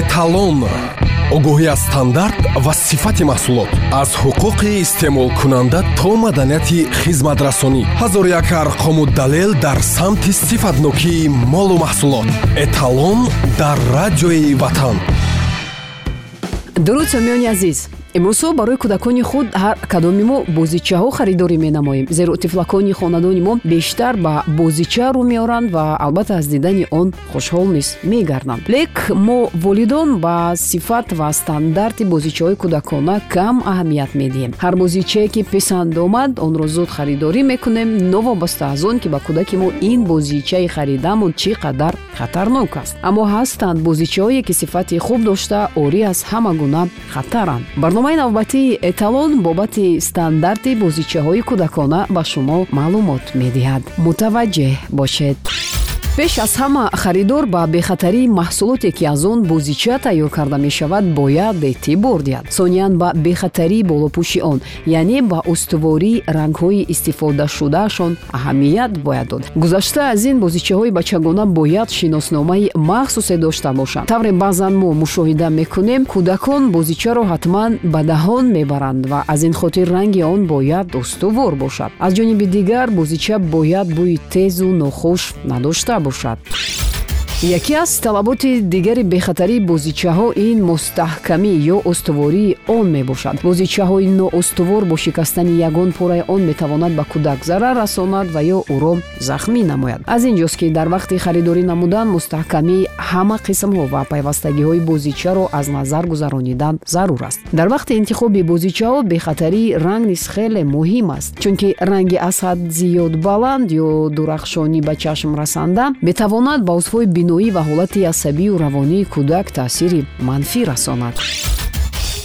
эталон огоҳӣ аз стандарт ва сифати маҳсулот. Аз ҳуқуқи истеъмолкунанда то маданияти хизматрасонӣ. Ҳазор як арқому далел дар самти сифатнокии молу маҳсулот. Эталон дар радиои ватан. Дуруд сомиёни азиз имрӯзҳо барои кӯдакони худ ҳар кадоми мо бозичаҳо харидорӣ менамоем. Зеро тифлакони хонадони мо бештар ба бозича рӯ меоранд ва албатта аз дидани он хушҳол низ мегарданд лек мо волидон ба сифат ва стандарти бозичаҳои кӯдакона кам аҳамият медиҳем. Ҳар бозичае ки писанд омад онро зуд харидорӣ мекунем. Новобаста аз он ки ба кӯдаки мо ин бозичаи харидамон чӣ қадар хатарнок аст. Аммо ҳастанд бозичаҳое ки сифати хуб дошта орӣ аз ҳама гуна хатаранд барномаи навбатии эталон бобати стандарти бозичаҳои кӯдакона ба шумо маълумот медиҳад. Мутаваҷҷеҳ бошед пеш аз ҳама харидор ба бехатарии маҳсулоте ки аз он бузича тайёр карда мешавад бояд эътибор диҳад сониян ба бехатарии болопӯши он яъне ба устувории рангҳои истифодашудаашон аҳамият бояд дод. Гузашта аз ин бозичаҳои бачагона бояд шиносномаи махсусе дошта бошанд. Тавре баъзан мо мушоҳида мекунем кӯдакон бозичаро ҳатман ба ដា ҳон мебаранд ва аз ин хотир ранги он бояд устувор бошад. Аз ҷониби дигар бозича бояд бӯи тезу нохуш надошта бошад яке аз талаботи дигари бехатарии бозичаҳо ин мустаҳкамӣ ё устувории он мебошад. Бозичаҳои ноустувор бо шикастани ягон пораи он метавонад ба кӯдак зарар расонад ва ё ӯро захмӣ намояд. Аз ин ҷост ки дар вақти харидорӣ намудан мустаҳкамии ҳама қисмҳо ва пайвастагиҳои бозичаро аз назар гузаронидан зарур аст. Дар вақти интихоби бозичаҳо бехатарии ранг низ хеле муҳим аст чунки ранги аз ҳад зиёд баланд ё дурахшонӣ ба чашм расанда метавонад ба узвҳои бино биноӣ ва ҳолати асабию равонии кӯдак таъсири манфӣ расонад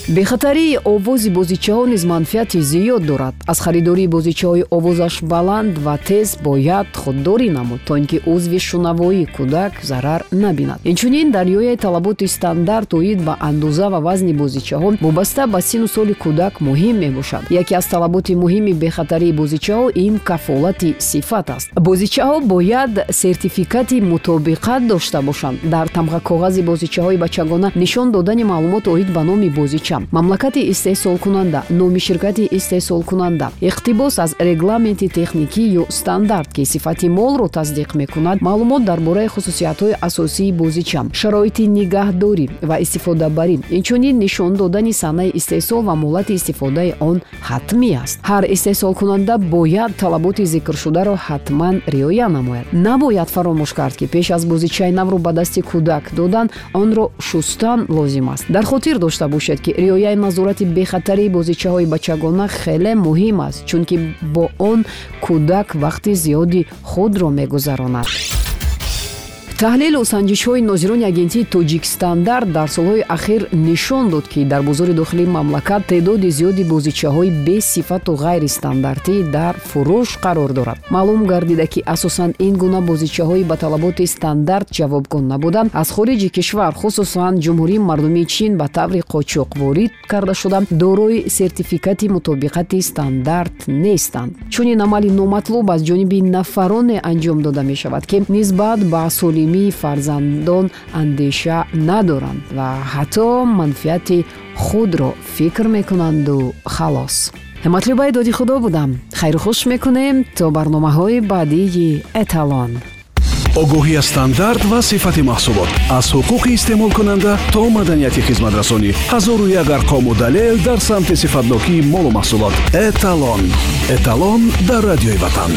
бехатарии овози бозичаҳо низ манфиати зиёд дорад. Аз харидории бозичаҳои овозаш баланд ва тез бояд худдорӣ намуд то ин ки узви шунавоии кӯдак зарар набинад. Инчунин дар ёяи талаботи стандарт оид ба андоза ва вазни бозичаҳо вобаста ба сину соли кӯдак муҳим мебошад. Яке аз талаботи муҳими бехатарии бозичаҳо ин кафолати сифат аст. Бозичаҳо бояд сертификати мутобиқат дошта бошанд. Дар тамғакоғази бозичаҳои бачагона нишон додани маълумот оид ба номи бозича бошам мамлакати истеҳсолкунанда номи ширкати истеҳсолкунанда. Иқтибос аз регламенти техникӣ ё стандарт ки сифати молро тасдиқ мекунад маълумот дар бораи хусусиятҳои асосии бозича шароити нигаҳдорӣ ва истифодабарӣ. Инчунин нишон додани санаи истеҳсол ва моҳлати истифодаи он ҳатмӣ аст. Ҳар истеҳсолкунанда бояд талаботи зикршударо ҳатман риоя намояд. Набояд фаромӯш кард ки пеш аз бозичаи навро ба дасти кӯдак додан онро шустан лозим аст. Дар хотир дошта бошед ки риояи назорати бехатарии бозичаҳои бачагона хеле муҳим аст чунки бо он кӯдак вақти зиёди худро мегузаронад таҳлилу санҷишҳои нозирони агентии тоҷикстандарт дар солҳои ахир нишон дод ки дар бозори дохилии мамлакат теъдоди зиёди бозичаҳои бесифату ғайристандартӣ дар фурӯш қарор дорад. Маълум гардида ки асосан ин гуна бозичаҳои ба талаботи стандарт ҷавобгон набуда аз хориҷи кишвар хусусан ҷумҳурии мардумии чин ба таври қочоқ ворид карда шуда дорои сертификати мутобиқати стандарт нестанд. Чунин амали номатлуб аз ҷониби нафароне анҷом дода мешавад ки нисбат ба соли солимии фарзандон андеша надоранд ва ҳатто манфиати худро фикр мекунанду халос. Ҳиматлибаи доди худо будам. Хайру хуш мекунем то барномаҳои баъдии эталон. Огоҳӣ аз стандарт ва сифати маҳсулот. Аз ҳуқуқи истеъмолкунанда то маданияти хизматрасонӣ ҳазору як арқому далел дар самти сифатнокии молу маҳсулот. Эталон. Эталон дар радиои ватан